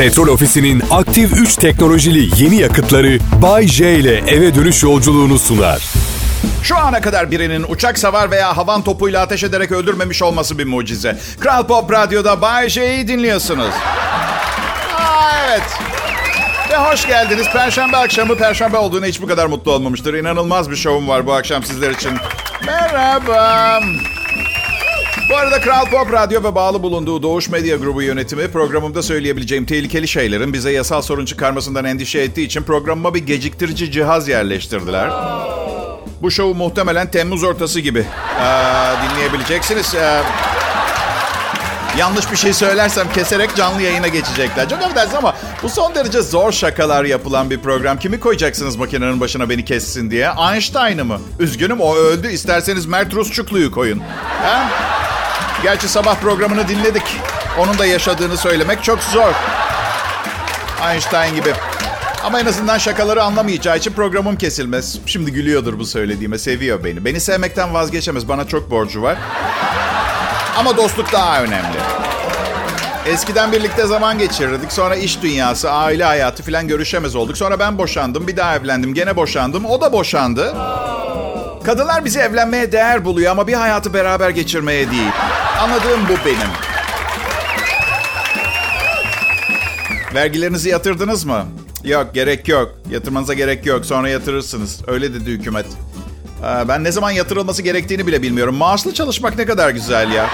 Petrol Ofisi'nin aktif 3 teknolojili yeni yakıtları Bay J ile eve dönüş yolculuğunu sunar. Şu ana kadar birinin uçak savar veya havan topuyla ateş ederek öldürmemiş olması bir mucize. Kral Pop Radyo'da Bay J'yi dinliyorsunuz. Aa, evet. Ve hoş geldiniz. Perşembe akşamı Perşembe olduğuna hiç bu kadar mutlu olmamıştır. İnanılmaz bir şovum var bu akşam sizler için. Merhaba. Bu arada Kral Pop Radyo ve bağlı bulunduğu Doğuş Medya Grubu yönetimi programımda söyleyebileceğim tehlikeli şeylerin bize yasal sorun çıkarmasından endişe ettiği için programıma bir geciktirici cihaz yerleştirdiler. Bu şovu muhtemelen Temmuz ortası gibi ee, dinleyebileceksiniz. Ee, yanlış bir şey söylersem keserek canlı yayına geçecekler. Çok affedersiniz ama bu son derece zor şakalar yapılan bir program. Kimi koyacaksınız makinenin başına beni kessin diye? Einstein'ı mı? Üzgünüm o öldü. İsterseniz Mert Rusçuklu'yu koyun. Ha? Gerçi sabah programını dinledik. Onun da yaşadığını söylemek çok zor. Einstein gibi. Ama en azından şakaları anlamayacağı için programım kesilmez. Şimdi gülüyordur bu söylediğime. Seviyor beni. Beni sevmekten vazgeçemez. Bana çok borcu var. Ama dostluk daha önemli. Eskiden birlikte zaman geçirirdik. Sonra iş dünyası, aile hayatı falan görüşemez olduk. Sonra ben boşandım. Bir daha evlendim. Gene boşandım. O da boşandı. Kadınlar bizi evlenmeye değer buluyor ama bir hayatı beraber geçirmeye değil. Anladığım bu benim. Vergilerinizi yatırdınız mı? Yok gerek yok. Yatırmanıza gerek yok. Sonra yatırırsınız. Öyle dedi hükümet. Ee, ben ne zaman yatırılması gerektiğini bile bilmiyorum. Maaşlı çalışmak ne kadar güzel ya.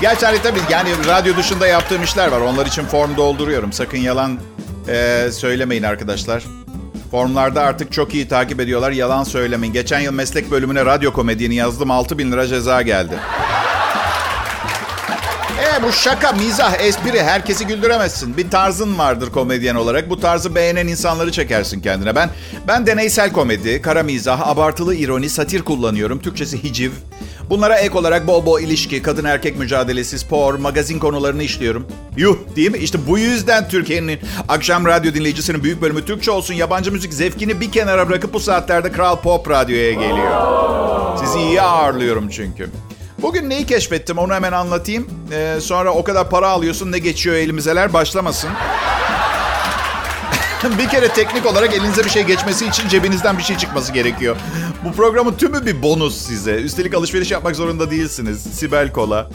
Gerçi hani tabii yani radyo dışında yaptığım işler var. Onlar için form dolduruyorum. Sakın yalan e, söylemeyin arkadaşlar. Formlarda artık çok iyi takip ediyorlar. Yalan söylemeyin. Geçen yıl meslek bölümüne radyo komedyeni yazdım. 6 bin lira ceza geldi. E bu şaka, mizah, espri. Herkesi güldüremezsin. Bir tarzın vardır komedyen olarak. Bu tarzı beğenen insanları çekersin kendine. Ben ben deneysel komedi, kara mizah, abartılı ironi, satir kullanıyorum. Türkçesi hiciv. Bunlara ek olarak bol bol ilişki, kadın erkek mücadelesi, spor, magazin konularını işliyorum. Yuh değil mi? İşte bu yüzden Türkiye'nin akşam radyo dinleyicisinin büyük bölümü Türkçe olsun. Yabancı müzik zevkini bir kenara bırakıp bu saatlerde Kral Pop Radyo'ya geliyor. Sizi iyi ağırlıyorum çünkü. Bugün neyi keşfettim onu hemen anlatayım. Ee, sonra o kadar para alıyorsun ne geçiyor elimizeler başlamasın. bir kere teknik olarak elinize bir şey geçmesi için cebinizden bir şey çıkması gerekiyor. Bu programın tümü bir bonus size. Üstelik alışveriş yapmak zorunda değilsiniz. Sibel Kola.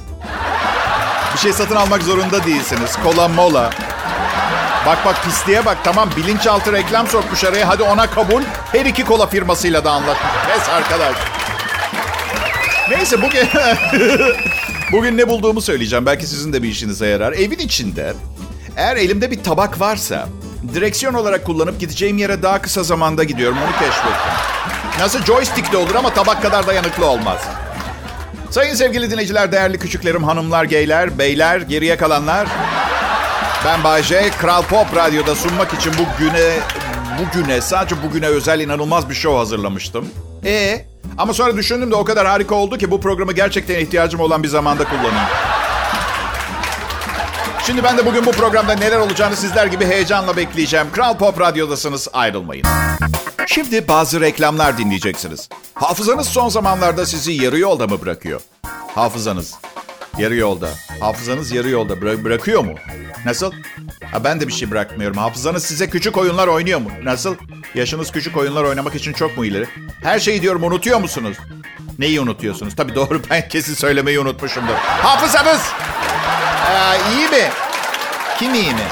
Bir şey satın almak zorunda değilsiniz. Kola mola. Bak bak pisliğe bak tamam bilinçaltı reklam sokmuş araya. Hadi ona kabul. Her iki kola firmasıyla da anlaşmış. Kes arkadaş. Neyse bugün bugün ne bulduğumu söyleyeceğim. Belki sizin de bir işinize yarar. Evin içinde eğer elimde bir tabak varsa direksiyon olarak kullanıp gideceğim yere daha kısa zamanda gidiyorum. Onu keşfettim. Nasıl joystick de olur ama tabak kadar dayanıklı olmaz. Sayın sevgili dinleyiciler, değerli küçüklerim, hanımlar, geyler, beyler, geriye kalanlar. Ben Bayce, Kral Pop Radyo'da sunmak için bu güne, bugüne, sadece bugüne özel inanılmaz bir show hazırlamıştım. E ama sonra düşündüm de o kadar harika oldu ki bu programı gerçekten ihtiyacım olan bir zamanda kullanayım. Şimdi ben de bugün bu programda neler olacağını sizler gibi heyecanla bekleyeceğim. Kral Pop Radyo'dasınız ayrılmayın. Şimdi bazı reklamlar dinleyeceksiniz. Hafızanız son zamanlarda sizi yarı yolda mı bırakıyor? Hafızanız yarı yolda. Hafızanız yarı yolda Bıra- bırakıyor mu? Nasıl? Ha, ben de bir şey bırakmıyorum. Hafızanız size küçük oyunlar oynuyor mu? Nasıl? Yaşınız küçük oyunlar oynamak için çok mu ileri? Her şeyi diyorum unutuyor musunuz? Neyi unutuyorsunuz? Tabii doğru ben kesin söylemeyi unutmuşumdur. Hafızanız! Ee, iyi mi? Kim iyi mi?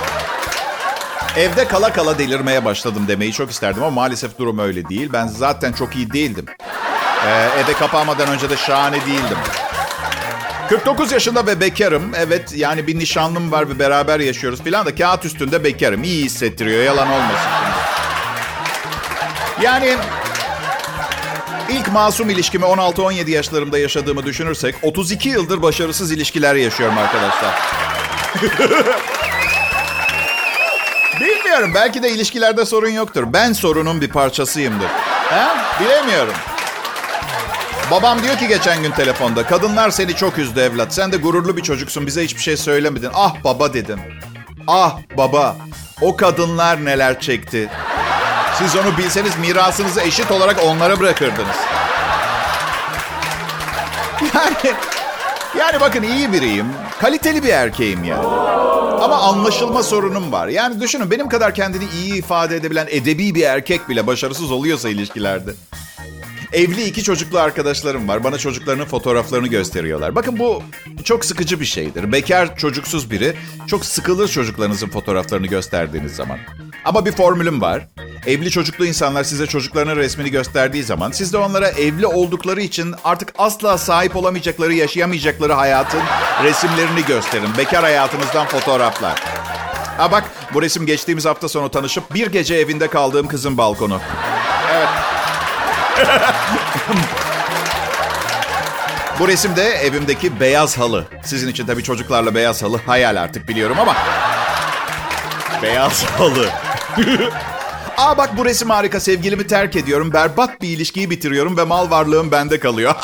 Evde kala kala delirmeye başladım demeyi çok isterdim ama maalesef durum öyle değil. Ben zaten çok iyi değildim. Ee, eve kapanmadan önce de şahane değildim. 49 yaşında ve bekarım. Evet yani bir nişanlım var ve beraber yaşıyoruz filan da kağıt üstünde bekarım. İyi hissettiriyor yalan olmasın. Yani ilk masum ilişkimi 16-17 yaşlarımda yaşadığımı düşünürsek 32 yıldır başarısız ilişkiler yaşıyorum arkadaşlar. Bilmiyorum belki de ilişkilerde sorun yoktur. Ben sorunun bir parçasıyımdır. Ha? Bilemiyorum. Babam diyor ki geçen gün telefonda kadınlar seni çok üzdü evlat. Sen de gururlu bir çocuksun bize hiçbir şey söylemedin. Ah baba dedim. Ah baba o kadınlar neler çekti. Siz onu bilseniz mirasınızı eşit olarak onlara bırakırdınız. Yani yani bakın iyi biriyim. Kaliteli bir erkeğim yani. Ama anlaşılma sorunum var. Yani düşünün benim kadar kendini iyi ifade edebilen edebi bir erkek bile başarısız oluyorsa ilişkilerde. Evli iki çocuklu arkadaşlarım var. Bana çocuklarının fotoğraflarını gösteriyorlar. Bakın bu çok sıkıcı bir şeydir. Bekar çocuksuz biri çok sıkılır çocuklarınızın fotoğraflarını gösterdiğiniz zaman. Ama bir formülüm var. Evli çocuklu insanlar size çocuklarının resmini gösterdiği zaman siz de onlara evli oldukları için artık asla sahip olamayacakları, yaşayamayacakları hayatın resimlerini gösterin. Bekar hayatınızdan fotoğraflar. Ha bak bu resim geçtiğimiz hafta sonu tanışıp bir gece evinde kaldığım kızın balkonu. Evet. Bu resimde evimdeki beyaz halı. Sizin için tabii çocuklarla beyaz halı hayal artık biliyorum ama. Beyaz halı. Aa bak bu resim harika. Sevgilimi terk ediyorum. Berbat bir ilişkiyi bitiriyorum ve mal varlığım bende kalıyor.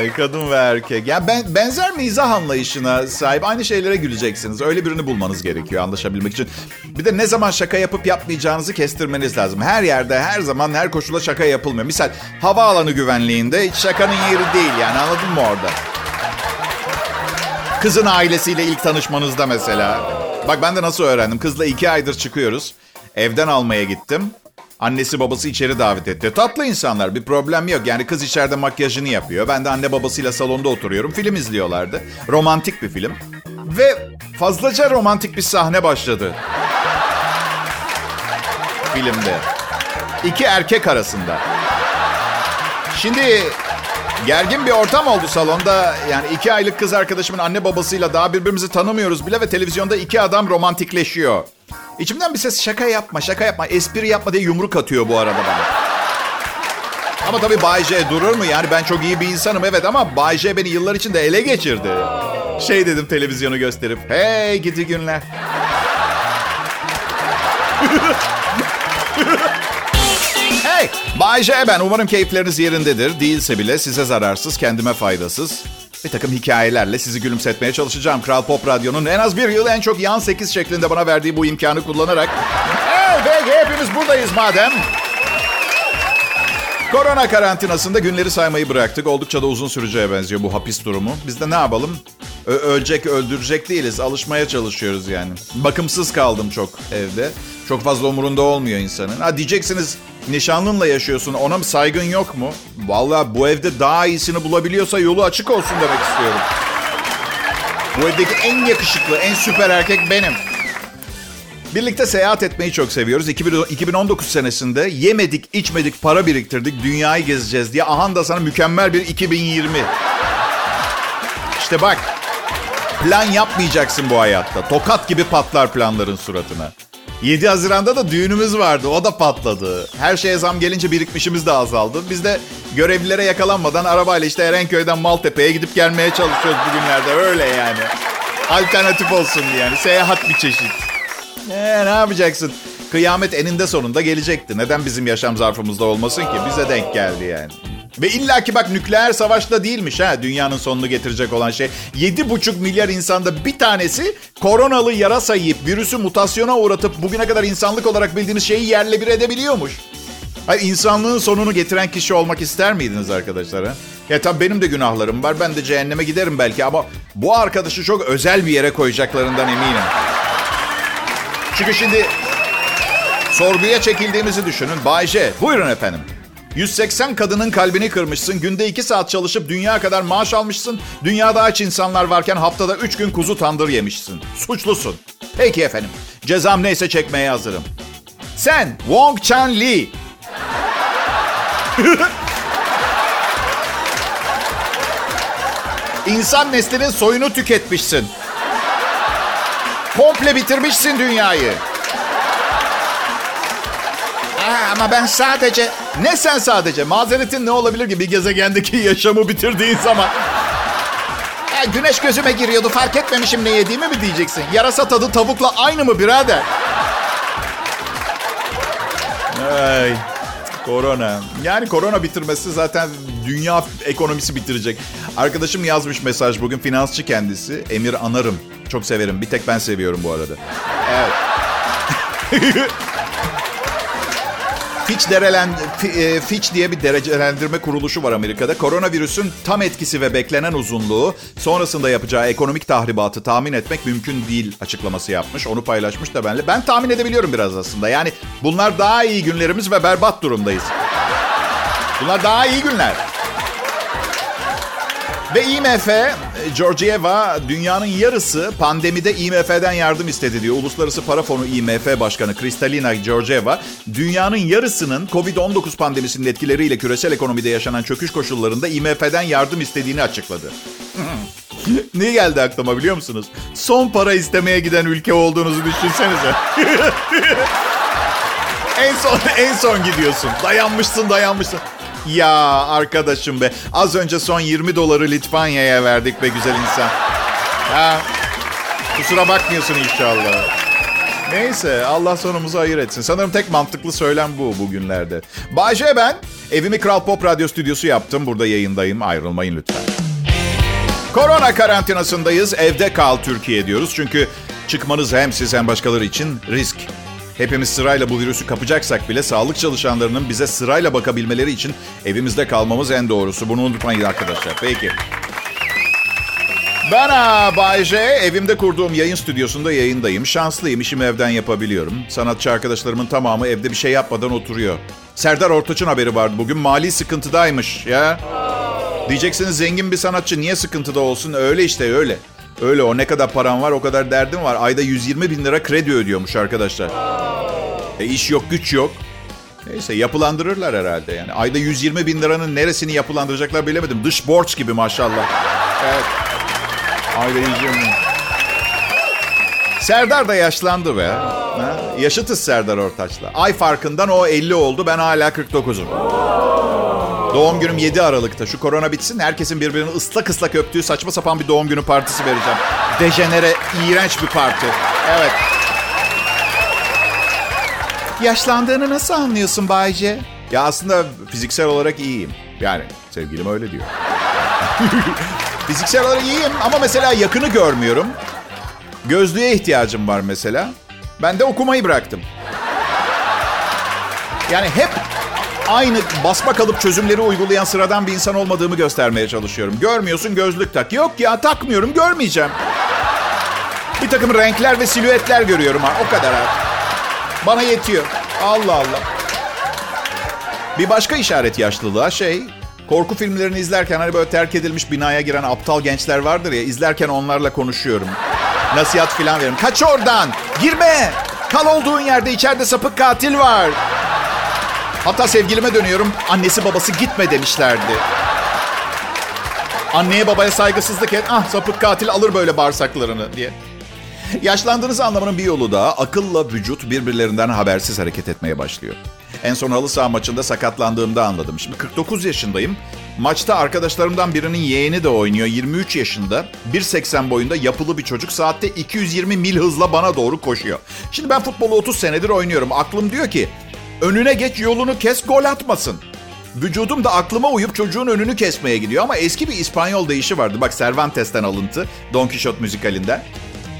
Ay, kadın ve erkek. Ya ben benzer mizah anlayışına sahip aynı şeylere güleceksiniz. Öyle birini bulmanız gerekiyor anlaşabilmek için. Bir de ne zaman şaka yapıp yapmayacağınızı kestirmeniz lazım. Her yerde, her zaman, her koşulda şaka yapılmıyor. Misal havaalanı güvenliğinde hiç şakanın yeri değil yani anladın mı orada? Kızın ailesiyle ilk tanışmanızda mesela. Bak ben de nasıl öğrendim. Kızla iki aydır çıkıyoruz. Evden almaya gittim. Annesi babası içeri davet etti. Tatlı insanlar bir problem yok. Yani kız içeride makyajını yapıyor. Ben de anne babasıyla salonda oturuyorum. Film izliyorlardı. Romantik bir film. Ve fazlaca romantik bir sahne başladı. Filmde. İki erkek arasında. Şimdi gergin bir ortam oldu salonda. Yani iki aylık kız arkadaşımın anne babasıyla daha birbirimizi tanımıyoruz bile ve televizyonda iki adam romantikleşiyor. İçimden bir ses şaka yapma, şaka yapma, espri yapma diye yumruk atıyor bu arada bana. Ama tabii Bay J durur mu? Yani ben çok iyi bir insanım evet ama Bay J beni yıllar içinde ele geçirdi. Şey dedim televizyonu gösterip. Hey gidi günler. hey Bay J ben. Umarım keyifleriniz yerindedir. Değilse bile size zararsız, kendime faydasız. Bir takım hikayelerle sizi gülümsetmeye çalışacağım. Kral Pop Radyo'nun en az bir yıl en çok yan 8 şeklinde bana verdiği bu imkanı kullanarak. Evet hepimiz buradayız madem. Korona karantinasında günleri saymayı bıraktık. Oldukça da uzun süreceğe benziyor bu hapis durumu. Biz de ne yapalım? Ö- ölecek, öldürecek değiliz. Alışmaya çalışıyoruz yani. Bakımsız kaldım çok evde. Çok fazla umurunda olmuyor insanın. Ha diyeceksiniz nişanlınla yaşıyorsun ona mı saygın yok mu? Vallahi bu evde daha iyisini bulabiliyorsa yolu açık olsun demek istiyorum. Bu evdeki en yakışıklı, en süper erkek benim. Birlikte seyahat etmeyi çok seviyoruz. 2019 senesinde yemedik, içmedik, para biriktirdik, dünyayı gezeceğiz diye. Ahan da sana mükemmel bir 2020. İşte bak, plan yapmayacaksın bu hayatta. Tokat gibi patlar planların suratına. 7 Haziran'da da düğünümüz vardı. O da patladı. Her şeye zam gelince birikmişimiz de azaldı. Biz de görevlilere yakalanmadan arabayla işte Erenköy'den Maltepe'ye gidip gelmeye çalışıyoruz bugünlerde. Öyle yani. Alternatif olsun yani. Seyahat bir çeşit. Ee, ne yapacaksın? Kıyamet eninde sonunda gelecekti. Neden bizim yaşam zarfımızda olmasın ki? Bize denk geldi yani. Ve illaki bak nükleer savaşta değilmiş ha dünyanın sonunu getirecek olan şey. 7,5 milyar insanda bir tanesi koronalı yarasa yiyip virüsü mutasyona uğratıp bugüne kadar insanlık olarak bildiğiniz şeyi yerle bir edebiliyormuş. Hayır, insanlığın sonunu getiren kişi olmak ister miydiniz arkadaşlar? Ha? Ya tabii benim de günahlarım var. Ben de cehenneme giderim belki ama bu arkadaşı çok özel bir yere koyacaklarından eminim. Çünkü şimdi sorguya çekildiğimizi düşünün. Bay J, buyurun efendim. 180 kadının kalbini kırmışsın. Günde 2 saat çalışıp dünya kadar maaş almışsın. Dünyada aç insanlar varken haftada 3 gün kuzu tandır yemişsin. Suçlusun. Peki efendim. Cezam neyse çekmeye hazırım. Sen Wong Chan Lee. İnsan neslinin soyunu tüketmişsin. Komple bitirmişsin dünyayı. Aa, ama ben sadece... Ne sen sadece? Mazeretin ne olabilir ki bir gezegendeki yaşamı bitirdiğin zaman? Ya güneş gözüme giriyordu fark etmemişim ne yediğimi mi diyeceksin? Yarasa tadı tavukla aynı mı birader? Ay, korona. Yani korona bitirmesi zaten dünya ekonomisi bitirecek. Arkadaşım yazmış mesaj bugün finansçı kendisi. Emir Anarım. Çok severim. Bir tek ben seviyorum bu arada. Evet. Fitch, derelen, e, Fitch diye bir derecelendirme kuruluşu var Amerika'da. Koronavirüsün tam etkisi ve beklenen uzunluğu sonrasında yapacağı ekonomik tahribatı tahmin etmek mümkün değil açıklaması yapmış. Onu paylaşmış da benle. Ben tahmin edebiliyorum biraz aslında. Yani bunlar daha iyi günlerimiz ve berbat durumdayız. Bunlar daha iyi günler. Ve IMF, Georgieva dünyanın yarısı pandemide IMF'den yardım istedi diyor. Uluslararası Para Fonu IMF Başkanı Kristalina Georgieva, dünyanın yarısının Covid-19 pandemisinin etkileriyle küresel ekonomide yaşanan çöküş koşullarında IMF'den yardım istediğini açıkladı. ne geldi aklıma biliyor musunuz? Son para istemeye giden ülke olduğunuzu düşünsenize. en son en son gidiyorsun. Dayanmışsın, dayanmışsın. Ya arkadaşım be. Az önce son 20 doları Litvanya'ya verdik be güzel insan. Ha, kusura bakmıyorsun inşallah. Neyse Allah sonumuzu hayır etsin. Sanırım tek mantıklı söylem bu bugünlerde. Bayce ben. Evimi Kral Pop Radyo Stüdyosu yaptım. Burada yayındayım. Ayrılmayın lütfen. Korona karantinasındayız. Evde kal Türkiye diyoruz. Çünkü çıkmanız hem siz hem başkaları için risk. Hepimiz sırayla bu virüsü kapacaksak bile sağlık çalışanlarının bize sırayla bakabilmeleri için evimizde kalmamız en doğrusu. Bunu unutmayın arkadaşlar. Peki. Ben Bay J, evimde kurduğum yayın stüdyosunda yayındayım. Şanslıyım, işimi evden yapabiliyorum. Sanatçı arkadaşlarımın tamamı evde bir şey yapmadan oturuyor. Serdar Ortaç'ın haberi vardı bugün. Mali sıkıntıdaymış ya. Diyeceksiniz zengin bir sanatçı niye sıkıntıda olsun? Öyle işte öyle. Öyle o ne kadar param var o kadar derdim var. Ayda 120 bin lira kredi ödüyormuş arkadaşlar. E iş yok güç yok. Neyse yapılandırırlar herhalde yani. Ayda 120 bin liranın neresini yapılandıracaklar bilemedim. Dış borç gibi maşallah. Evet. Ayda 120 Serdar da yaşlandı be. Ha? Yaşıtız Serdar Ortaç'la. Ay farkından o 50 oldu ben hala 49'um. Doğum günüm 7 Aralık'ta. Şu korona bitsin herkesin birbirini ıslak ıslak öptüğü saçma sapan bir doğum günü partisi vereceğim. Dejenere, iğrenç bir parti. Evet. Yaşlandığını nasıl anlıyorsun Bayce? Ya aslında fiziksel olarak iyiyim. Yani sevgilim öyle diyor. fiziksel olarak iyiyim ama mesela yakını görmüyorum. Gözlüğe ihtiyacım var mesela. Ben de okumayı bıraktım. Yani hep aynı basma kalıp çözümleri uygulayan sıradan bir insan olmadığımı göstermeye çalışıyorum. Görmüyorsun gözlük tak. Yok ya takmıyorum görmeyeceğim. Bir takım renkler ve silüetler görüyorum ha o kadar ha. Bana yetiyor. Allah Allah. Bir başka işaret yaşlılığa şey korku filmlerini izlerken hani böyle terk edilmiş binaya giren aptal gençler vardır ya izlerken onlarla konuşuyorum. Nasihat filan veriyorum. Kaç oradan. Girme. Kal olduğun yerde içeride sapık katil var. Hatta sevgilime dönüyorum. Annesi babası gitme demişlerdi. Anneye babaya saygısızlık et. Ah sapık katil alır böyle bağırsaklarını diye. Yaşlandığınız anlamının bir yolu da akılla vücut birbirlerinden habersiz hareket etmeye başlıyor. En son halı saha maçında sakatlandığımda anladım. Şimdi 49 yaşındayım. Maçta arkadaşlarımdan birinin yeğeni de oynuyor. 23 yaşında. 1.80 boyunda yapılı bir çocuk. Saatte 220 mil hızla bana doğru koşuyor. Şimdi ben futbolu 30 senedir oynuyorum. Aklım diyor ki önüne geç yolunu kes gol atmasın. Vücudum da aklıma uyup çocuğun önünü kesmeye gidiyor. Ama eski bir İspanyol deyişi vardı. Bak Cervantes'ten alıntı. Don Quixote müzikalinden.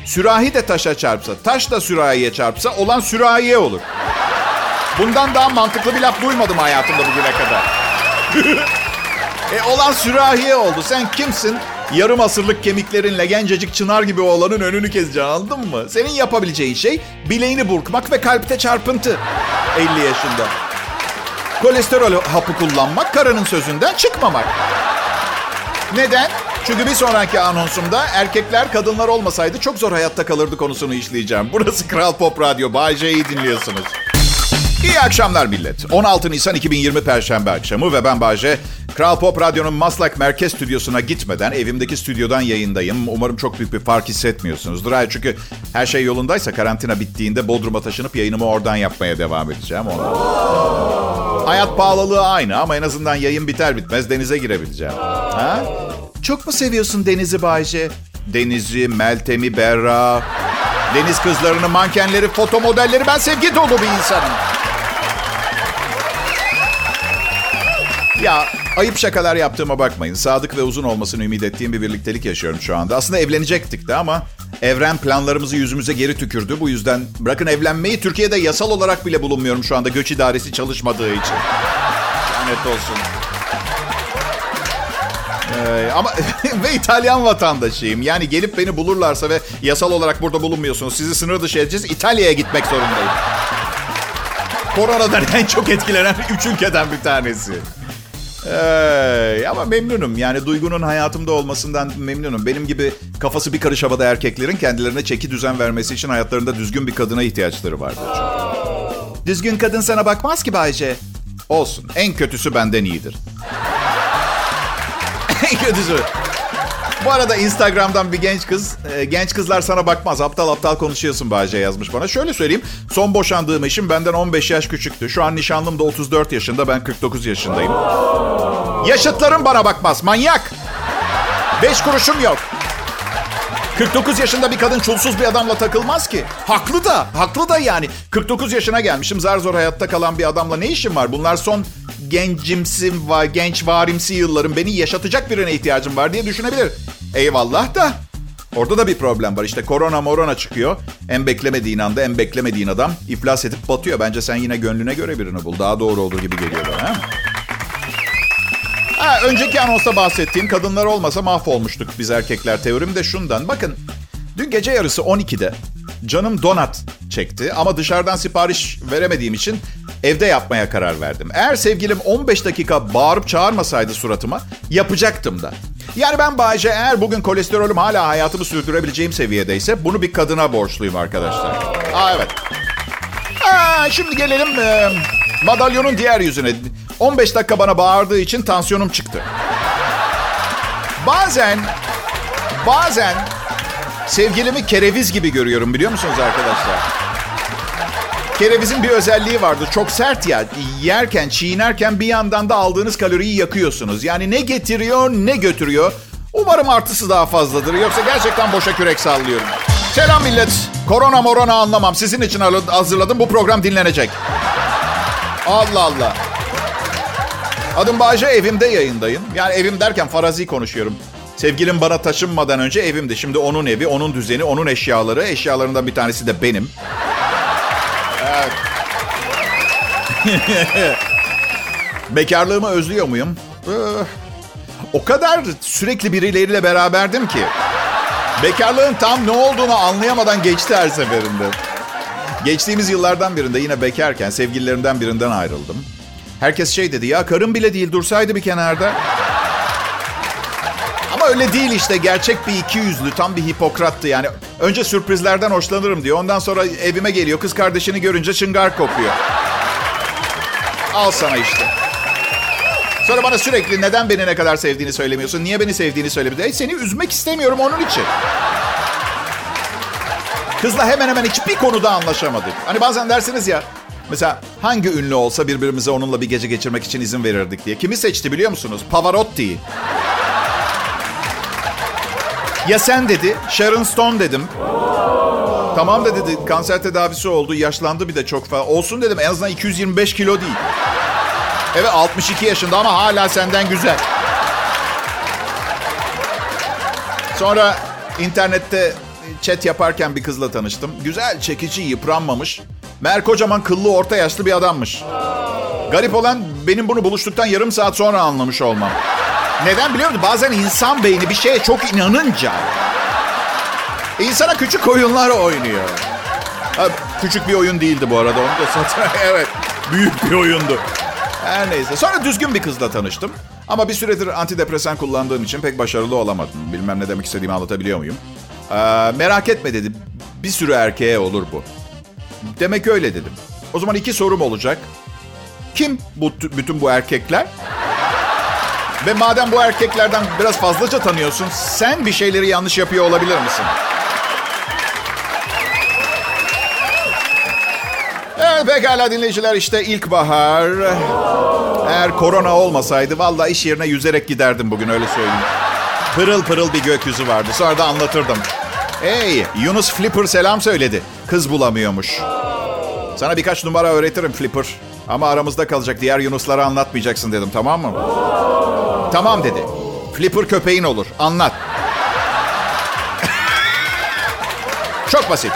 Sürahi de taşa çarpsa, taş da sürahiye çarpsa olan sürahiye olur. Bundan daha mantıklı bir laf duymadım hayatımda bugüne kadar. e olan sürahiye oldu. Sen kimsin? Yarım asırlık kemiklerinle gencecik çınar gibi oğlanın önünü keseceksin anladın mı? Senin yapabileceğin şey bileğini burkmak ve kalpte çarpıntı. 50 yaşında. Kolesterol hapı kullanmak, karının sözünden çıkmamak. Neden? Çünkü bir sonraki anonsumda erkekler kadınlar olmasaydı çok zor hayatta kalırdı konusunu işleyeceğim. Burası Kral Pop Radyo. Bay J'yi dinliyorsunuz. İyi akşamlar millet. 16 Nisan 2020 Perşembe akşamı ve ben Bayce. Kral Pop Radyo'nun Maslak Merkez Stüdyosu'na gitmeden evimdeki stüdyodan yayındayım. Umarım çok büyük bir fark hissetmiyorsunuzdur. Hayır çünkü her şey yolundaysa karantina bittiğinde Bodrum'a taşınıp yayınımı oradan yapmaya devam edeceğim. Ondan. Hayat pahalılığı aynı ama en azından yayın biter bitmez denize girebileceğim. Ha? Çok mu seviyorsun denizi Bayce? Denizi, Meltem'i, Berra, deniz kızlarını, mankenleri, foto modelleri. Ben sevgi dolu bir insanım. Ya ayıp şakalar yaptığıma bakmayın. Sadık ve uzun olmasını ümit ettiğim bir birliktelik yaşıyorum şu anda. Aslında evlenecektik de ama Evren planlarımızı yüzümüze geri tükürdü. Bu yüzden bırakın evlenmeyi Türkiye'de yasal olarak bile bulunmuyorum şu anda göç idaresi çalışmadığı için. Lanet olsun. Ee, ama ve İtalyan vatandaşıyım. Yani gelip beni bulurlarsa ve yasal olarak burada bulunmuyorsunuz. Sizi sınır dışı edeceğiz. İtalya'ya gitmek zorundayım. Koronadan en çok etkilenen üç ülkeden bir tanesi. Ee, ama memnunum. Yani Duygu'nun hayatımda olmasından memnunum. Benim gibi kafası bir karış havada erkeklerin kendilerine çeki düzen vermesi için hayatlarında düzgün bir kadına ihtiyaçları vardır. Düzgün kadın sana bakmaz ki Bayce. Olsun. En kötüsü benden iyidir. en kötüsü. Bu arada Instagram'dan bir genç kız, e, genç kızlar sana bakmaz. Aptal aptal konuşuyorsun Bayce yazmış bana. Şöyle söyleyeyim, son boşandığım eşim benden 15 yaş küçüktü. Şu an nişanlım da 34 yaşında, ben 49 yaşındayım. Yaşıtlarım bana bakmaz, manyak. 5 kuruşum yok. 49 yaşında bir kadın çulsuz bir adamla takılmaz ki. Haklı da, haklı da yani. 49 yaşına gelmişim, zar zor hayatta kalan bir adamla ne işim var? Bunlar son gencimsi, genç varimsi yıllarım beni yaşatacak birine ihtiyacım var diye düşünebilir. Eyvallah da orada da bir problem var. İşte korona morona çıkıyor. En beklemediğin anda en beklemediğin adam iflas edip batıyor. Bence sen yine gönlüne göre birini bul. Daha doğru olur gibi geliyor bana. Ha, önceki anonsta bahsettiğim kadınlar olmasa mahvolmuştuk biz erkekler. Teorim de şundan. Bakın dün gece yarısı 12'de canım donat çekti ama dışarıdan sipariş veremediğim için evde yapmaya karar verdim. Eğer sevgilim 15 dakika bağırıp çağırmasaydı suratıma yapacaktım da. Yani ben Bayce eğer bugün kolesterolüm hala hayatımı sürdürebileceğim seviyedeyse bunu bir kadına borçluyum arkadaşlar. Aa evet. Aa, şimdi gelelim e, madalyonun diğer yüzüne. 15 dakika bana bağırdığı için tansiyonum çıktı. Bazen, bazen sevgilimi kereviz gibi görüyorum biliyor musunuz arkadaşlar? Kerevizin bir özelliği vardır. Çok sert ya. Yerken, çiğnerken bir yandan da aldığınız kaloriyi yakıyorsunuz. Yani ne getiriyor ne götürüyor. Umarım artısı daha fazladır. Yoksa gerçekten boşa kürek sallıyorum. Selam millet. Korona morona anlamam. Sizin için hazırladım. Bu program dinlenecek. Allah Allah. Adım Bağcı evimde yayındayım. Yani evim derken farazi konuşuyorum. Sevgilim bana taşınmadan önce evimdi. Şimdi onun evi, onun düzeni, onun eşyaları. Eşyalarından bir tanesi de benim. Evet. Bekarlığımı özlüyor muyum? Ee, o kadar sürekli birileriyle beraberdim ki. Bekarlığın tam ne olduğunu anlayamadan geçti her seferinde. Geçtiğimiz yıllardan birinde yine bekarken sevgililerimden birinden ayrıldım. Herkes şey dedi ya karım bile değil dursaydı bir kenarda. Öyle değil işte gerçek bir iki yüzlü tam bir hipokrattı yani. Önce sürprizlerden hoşlanırım diyor. Ondan sonra evime geliyor kız kardeşini görünce çıngar kopuyor. Al sana işte. Sonra bana sürekli neden beni ne kadar sevdiğini söylemiyorsun? Niye beni sevdiğini söylemiyorsun? E, seni üzmek istemiyorum onun için. Kızla hemen hemen hiçbir konuda anlaşamadık. Hani bazen dersiniz ya Mesela hangi ünlü olsa birbirimize onunla bir gece geçirmek için izin verirdik diye. Kimi seçti biliyor musunuz? Pavarotti'yi. Ya sen dedi, Sharon Stone dedim. Tamam da dedi, kanser tedavisi oldu, yaşlandı bir de çok fazla. Olsun dedim, en azından 225 kilo değil. Evet 62 yaşında ama hala senden güzel. Sonra internette chat yaparken bir kızla tanıştım. Güzel, çekici, yıpranmamış. Meğer kocaman kıllı orta yaşlı bir adammış. Garip olan benim bunu buluştuktan yarım saat sonra anlamış olmam. Neden biliyor musun? Bazen insan beyni bir şeye çok inanınca insana küçük oyunlar oynuyor. Ha, küçük bir oyun değildi bu arada. Onu da satın. evet. Büyük bir oyundu. Her neyse. Sonra düzgün bir kızla tanıştım. Ama bir süredir antidepresan kullandığım için pek başarılı olamadım. Bilmem ne demek istediğimi anlatabiliyor muyum? Ee, merak etme dedi. Bir sürü erkeğe olur bu. Demek öyle dedim. O zaman iki sorum olacak. Kim bu bütün bu erkekler? Ve madem bu erkeklerden biraz fazlaca tanıyorsun, sen bir şeyleri yanlış yapıyor olabilir misin? Evet pekala dinleyiciler işte ilkbahar. Eğer korona olmasaydı valla iş yerine yüzerek giderdim bugün öyle söyleyeyim. Pırıl pırıl bir gökyüzü vardı. Sonra da anlatırdım. Hey Yunus Flipper selam söyledi. Kız bulamıyormuş. Sana birkaç numara öğretirim Flipper. Ama aramızda kalacak. Diğer Yunuslara anlatmayacaksın dedim tamam mı? Tamam dedi. Flipper köpeğin olur. Anlat. Çok basit.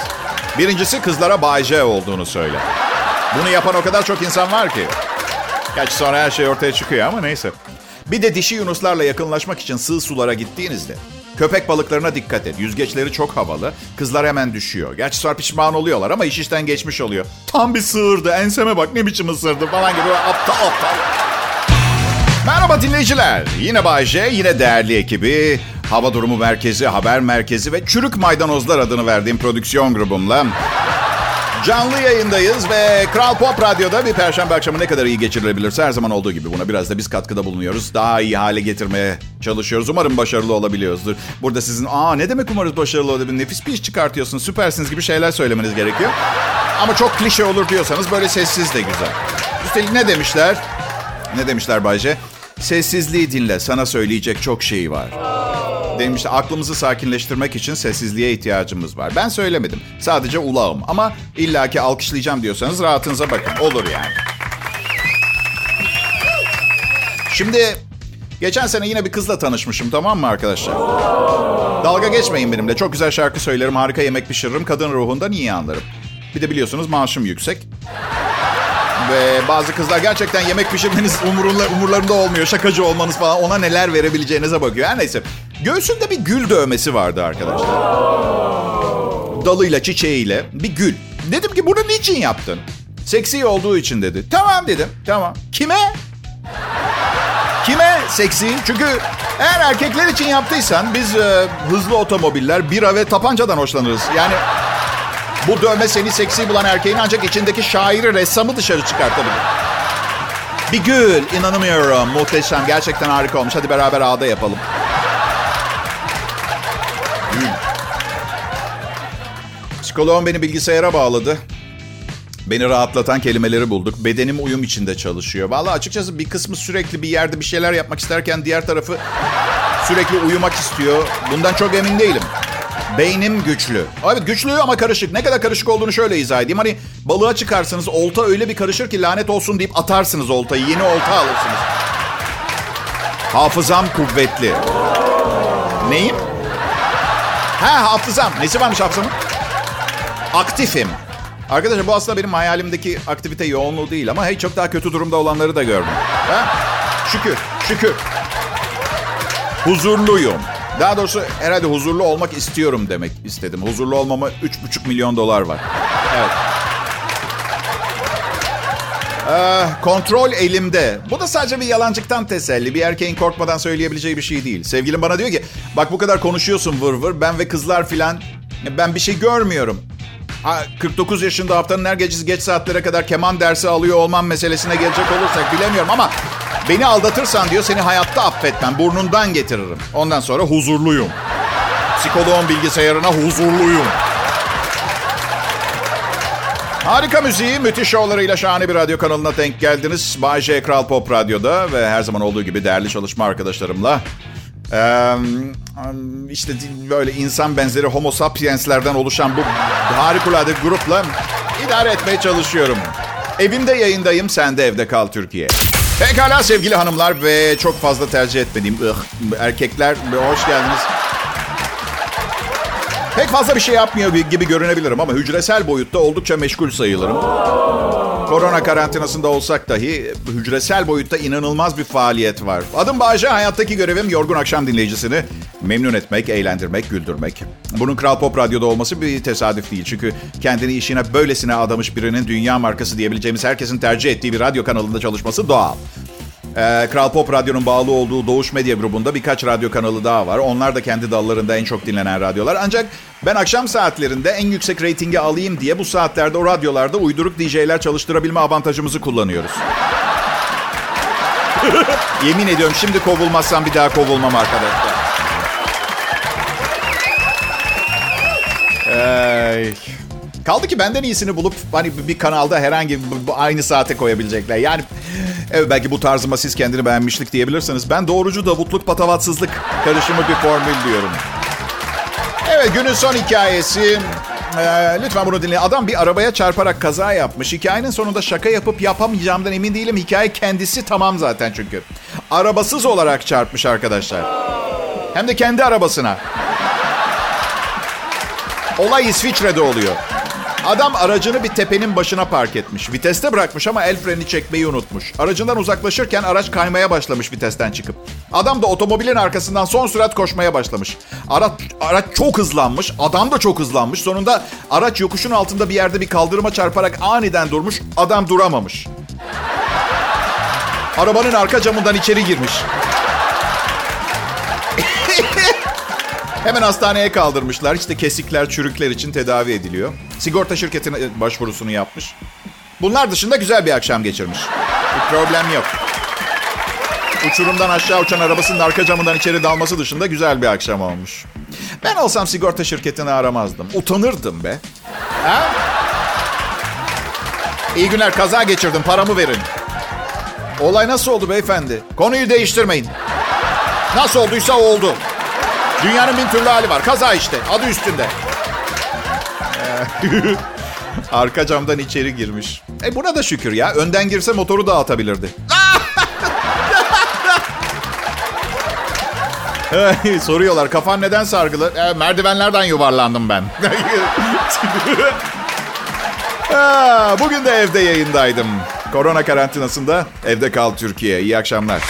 Birincisi kızlara Bay olduğunu söyle. Bunu yapan o kadar çok insan var ki. Gerçi sonra her şey ortaya çıkıyor ama neyse. Bir de dişi yunuslarla yakınlaşmak için sığ sulara gittiğinizde köpek balıklarına dikkat et. Yüzgeçleri çok havalı. Kızlar hemen düşüyor. Gerçi sonra pişman oluyorlar ama iş işten geçmiş oluyor. Tam bir sığırdı. Enseme bak ne biçim ısırdı falan gibi. Aptal aptal. Merhaba dinleyiciler. Yine Bay J, yine değerli ekibi. Hava Durumu Merkezi, Haber Merkezi ve Çürük Maydanozlar adını verdiğim prodüksiyon grubumla Canlı yayındayız ve Kral Pop Radyo'da bir perşembe akşamı ne kadar iyi geçirilebilirse her zaman olduğu gibi buna biraz da biz katkıda bulunuyoruz. Daha iyi hale getirmeye çalışıyoruz. Umarım başarılı olabiliyoruzdur. Burada sizin aa ne demek umarız başarılı olabilir nefis bir iş çıkartıyorsun süpersiniz gibi şeyler söylemeniz gerekiyor. Ama çok klişe olur diyorsanız böyle sessiz de güzel. Üstelik ne demişler? Ne demişler Bayce? Sessizliği dinle sana söyleyecek çok şey var. Demişti aklımızı sakinleştirmek için sessizliğe ihtiyacımız var. Ben söylemedim. Sadece ulağım. Ama illaki alkışlayacağım diyorsanız rahatınıza bakın. Olur yani. Şimdi geçen sene yine bir kızla tanışmışım tamam mı arkadaşlar? Dalga geçmeyin benimle. Çok güzel şarkı söylerim, harika yemek pişiririm. Kadın ruhundan iyi anlarım. Bir de biliyorsunuz maaşım yüksek. Ve bazı kızlar gerçekten yemek pişirmeniz umurunda, umurlarında olmuyor. Şakacı olmanız falan ona neler verebileceğinize bakıyor. Her neyse. Göğsünde bir gül dövmesi vardı arkadaşlar. Dalıyla, çiçeğiyle bir gül. Dedim ki bunu niçin yaptın? Seksi olduğu için dedi. Tamam dedim. Tamam. Kime? Kime seksi? Çünkü eğer erkekler için yaptıysan biz e, hızlı otomobiller, bira ve tapancadan hoşlanırız. Yani bu dövme seni seksi bulan erkeğin ancak içindeki şairi, ressamı dışarı çıkartabilir. Bir gül, inanamıyorum. Muhteşem, gerçekten harika olmuş. Hadi beraber ağda yapalım. Gül. Psikoloğum beni bilgisayara bağladı. Beni rahatlatan kelimeleri bulduk. Bedenim uyum içinde çalışıyor. Vallahi açıkçası bir kısmı sürekli bir yerde bir şeyler yapmak isterken diğer tarafı sürekli uyumak istiyor. Bundan çok emin değilim. Beynim güçlü. Evet güçlü ama karışık. Ne kadar karışık olduğunu şöyle izah edeyim. Hani balığa çıkarsınız olta öyle bir karışır ki lanet olsun deyip atarsınız oltayı. Yeni olta alırsınız. Hafızam kuvvetli. Neyim? Ha hafızam. Nesi varmış hafızamın? Aktifim. Arkadaşlar bu aslında benim hayalimdeki aktivite yoğunluğu değil ama hey çok daha kötü durumda olanları da gördüm. Ha? Şükür, şükür. Huzurluyum. Daha doğrusu herhalde huzurlu olmak istiyorum demek istedim. Huzurlu olmama 3,5 milyon dolar var. Evet. Ee, kontrol elimde. Bu da sadece bir yalancıktan teselli. Bir erkeğin korkmadan söyleyebileceği bir şey değil. Sevgilim bana diyor ki bak bu kadar konuşuyorsun vır vır. Ben ve kızlar filan ben bir şey görmüyorum. Ha, 49 yaşında haftanın her gecesi geç saatlere kadar keman dersi alıyor olmam meselesine gelecek olursak bilemiyorum ama beni aldatırsan diyor seni hayatta affetmem. Burnundan getiririm. Ondan sonra huzurluyum. Psikoloğun bilgisayarına huzurluyum. Harika müziği, müthiş şovlarıyla şahane bir radyo kanalına denk geldiniz. Bay J Kral Pop Radyo'da ve her zaman olduğu gibi değerli çalışma arkadaşlarımla ee, işte böyle insan benzeri homo sapienslerden oluşan bu harikulade grupla idare etmeye çalışıyorum. Evimde yayındayım, sen de evde kal Türkiye. Pekala sevgili hanımlar ve çok fazla tercih etmediğim erkekler hoş geldiniz. Pek fazla bir şey yapmıyor gibi görünebilirim ama hücresel boyutta oldukça meşgul sayılırım. Korona karantinasında olsak dahi hücresel boyutta inanılmaz bir faaliyet var. Adım Bağcay, hayattaki görevim yorgun akşam dinleyicisini memnun etmek, eğlendirmek, güldürmek. Bunun Kral Pop Radyo'da olması bir tesadüf değil. Çünkü kendini işine böylesine adamış birinin dünya markası diyebileceğimiz herkesin tercih ettiği bir radyo kanalında çalışması doğal. Ee, Kral Pop Radyo'nun bağlı olduğu Doğuş Medya grubunda birkaç radyo kanalı daha var. Onlar da kendi dallarında en çok dinlenen radyolar. Ancak ben akşam saatlerinde en yüksek reytingi alayım diye bu saatlerde o radyolarda uyduruk DJ'ler çalıştırabilme avantajımızı kullanıyoruz. Yemin ediyorum şimdi kovulmazsam bir daha kovulmam arkadaşlar. Ay. Kaldı ki benden iyisini bulup hani bir kanalda herhangi aynı saate koyabilecekler. Yani evet belki bu tarzıma siz kendini beğenmişlik diyebilirsiniz. Ben doğrucu davutluk patavatsızlık karışımı bir formül diyorum. Evet günün son hikayesi. Ee, lütfen bunu dinleyin. Adam bir arabaya çarparak kaza yapmış. Hikayenin sonunda şaka yapıp yapamayacağımdan emin değilim. Hikaye kendisi tamam zaten çünkü. Arabasız olarak çarpmış arkadaşlar. Hem de kendi arabasına. Olay İsviçre'de oluyor. Adam aracını bir tepenin başına park etmiş. Viteste bırakmış ama el freni çekmeyi unutmuş. Aracından uzaklaşırken araç kaymaya başlamış vitesten çıkıp. Adam da otomobilin arkasından son sürat koşmaya başlamış. Araç, araç çok hızlanmış. Adam da çok hızlanmış. Sonunda araç yokuşun altında bir yerde bir kaldırıma çarparak aniden durmuş. Adam duramamış. Arabanın arka camından içeri girmiş. Hemen hastaneye kaldırmışlar. İşte kesikler, çürükler için tedavi ediliyor. Sigorta şirketine başvurusunu yapmış. Bunlar dışında güzel bir akşam geçirmiş. Bir problem yok. Uçurumdan aşağı uçan arabasının arka camından içeri dalması dışında güzel bir akşam olmuş. Ben olsam sigorta şirketini aramazdım. Utanırdım be. Ha? İyi günler kaza geçirdim paramı verin. Olay nasıl oldu beyefendi? Konuyu değiştirmeyin. Nasıl olduysa oldu. Dünyanın bin türlü hali var. Kaza işte. Adı üstünde. Arka camdan içeri girmiş. E buna da şükür ya. Önden girse motoru dağıtabilirdi. Soruyorlar kafan neden sargılı? E, merdivenlerden yuvarlandım ben. bugün de evde yayındaydım. Korona karantinasında evde kal Türkiye. İyi akşamlar.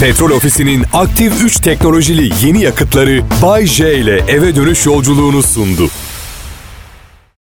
Petrol Ofisi'nin aktif 3 teknolojili yeni yakıtları Bay J ile eve dönüş yolculuğunu sundu.